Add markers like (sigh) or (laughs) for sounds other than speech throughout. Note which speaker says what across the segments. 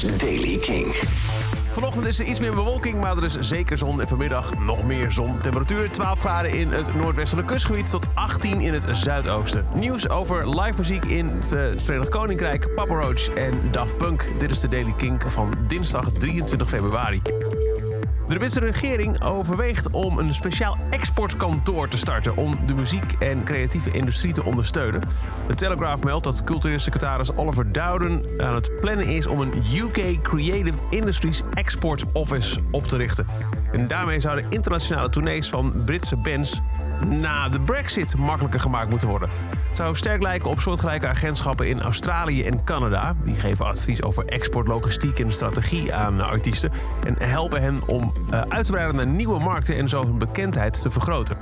Speaker 1: Daily King.
Speaker 2: Vanochtend is er iets meer bewolking, maar er is zeker zon. En vanmiddag nog meer zon. Temperatuur 12 graden in het noordwestelijke kustgebied tot 18 in het zuidoosten. Nieuws over live muziek in het eh, Verenigd Koninkrijk, Papa Roach en Daft Punk. Dit is de Daily Kink van dinsdag 23 februari. De Britse regering overweegt om een speciaal exportkantoor te starten om de muziek- en creatieve industrie te ondersteunen. De Telegraph meldt dat cultureel secretaris Oliver Dowden aan het plannen is om een UK Creative Industries Export Office op te richten. En daarmee zouden internationale tournees van Britse bands na de Brexit makkelijker gemaakt moeten worden. Het zou sterk lijken op soortgelijke agentschappen in Australië en Canada. Die geven advies over export, logistiek en strategie aan artiesten. En helpen hen om uh, uit te breiden naar nieuwe markten en zo hun bekendheid te vergroten.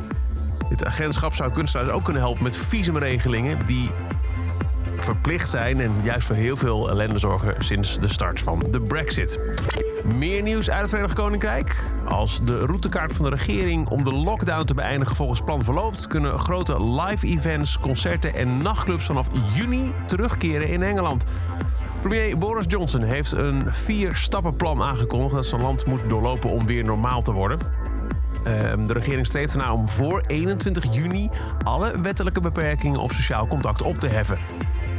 Speaker 2: Dit agentschap zou kunstenaars ook kunnen helpen met visumregelingen die verplicht zijn en juist voor heel veel ellende zorgen sinds de start van de Brexit. Meer nieuws uit het Verenigd Koninkrijk. Als de routekaart van de regering om de lockdown te beëindigen volgens plan verloopt, kunnen grote live events, concerten en nachtclubs vanaf juni terugkeren in Engeland. Premier Boris Johnson heeft een vier-stappenplan aangekondigd dat zijn land moet doorlopen om weer normaal te worden. Ehm, de regering streeft ernaar om voor 21 juni alle wettelijke beperkingen op sociaal contact op te heffen.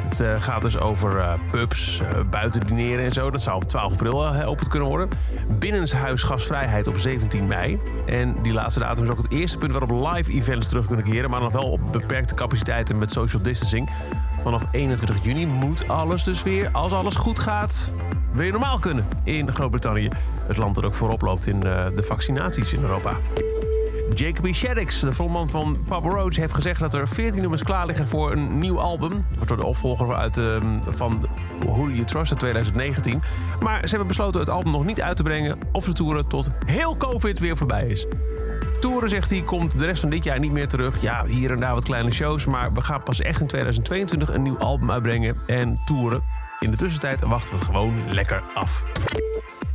Speaker 2: Het uh, gaat dus over uh, pubs, uh, buiten dineren en zo. Dat zou op 12 april geopend kunnen worden. Binnenshuis gasvrijheid op 17 mei. En die laatste datum is ook het eerste punt waarop live events terug kunnen keren. Maar nog wel op beperkte capaciteiten met social distancing. Vanaf 21 juni moet alles dus weer, als alles goed gaat, weer normaal kunnen in Groot-Brittannië. Het land dat ook voorop loopt in de vaccinaties in Europa. Jacoby Shaddix, de frontman van Papa Roach, heeft gezegd dat er 14 nummers klaar liggen voor een nieuw album. Wordt door de opvolger uit, uh, van Who Do You Trust uit 2019. Maar ze hebben besloten het album nog niet uit te brengen of ze toeren tot heel COVID weer voorbij is. Toeren, zegt hij, komt de rest van dit jaar niet meer terug. Ja, hier en daar wat kleine shows, maar we gaan pas echt in 2022 een nieuw album uitbrengen en toeren. In de tussentijd wachten we het gewoon lekker af.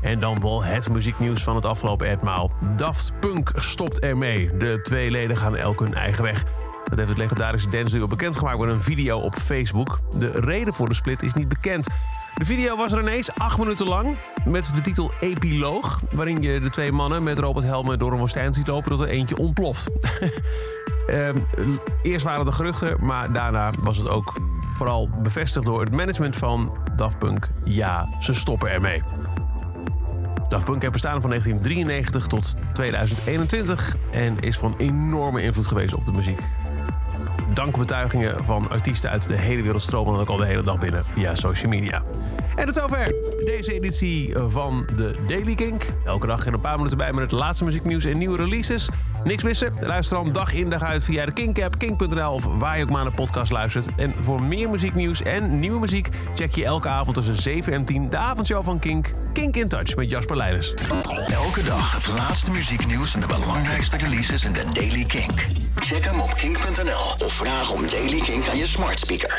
Speaker 2: En dan wel het muzieknieuws van het afgelopen etmaal. Daft Punk stopt ermee. De twee leden gaan elk hun eigen weg. Dat heeft het legendarische dance bekendgemaakt met een video op Facebook. De reden voor de split is niet bekend. De video was er ineens acht minuten lang met de titel Epiloog... waarin je de twee mannen met Robert Helmen door een woestijn ziet lopen... dat er eentje ontploft. uh, (laughs) eerst waren het geruchten, maar daarna was het ook vooral bevestigd door het management van Daft Punk. Ja, ze stoppen ermee. Daft Punk heeft bestaan van 1993 tot 2021 en is van enorme invloed geweest op de muziek. Dankbetuigingen van artiesten uit de hele wereld stromen ook al de hele dag binnen via social media. En tot zover deze editie van de Daily Kink. Elke dag en een paar minuten bij met het laatste muzieknieuws en nieuwe releases. Niks missen. Luister dan dag in dag uit via de Kink-app, kink.nl of waar je ook maar naar podcast luistert. En voor meer muzieknieuws en nieuwe muziek check je elke avond tussen 7 en 10 de avondshow van Kink. Kink in Touch met Jasper Leiders.
Speaker 1: Elke dag het laatste muzieknieuws en de belangrijkste releases in de Daily Kink. Check hem op kink.nl of vraag om Daily Kink aan je smart speaker.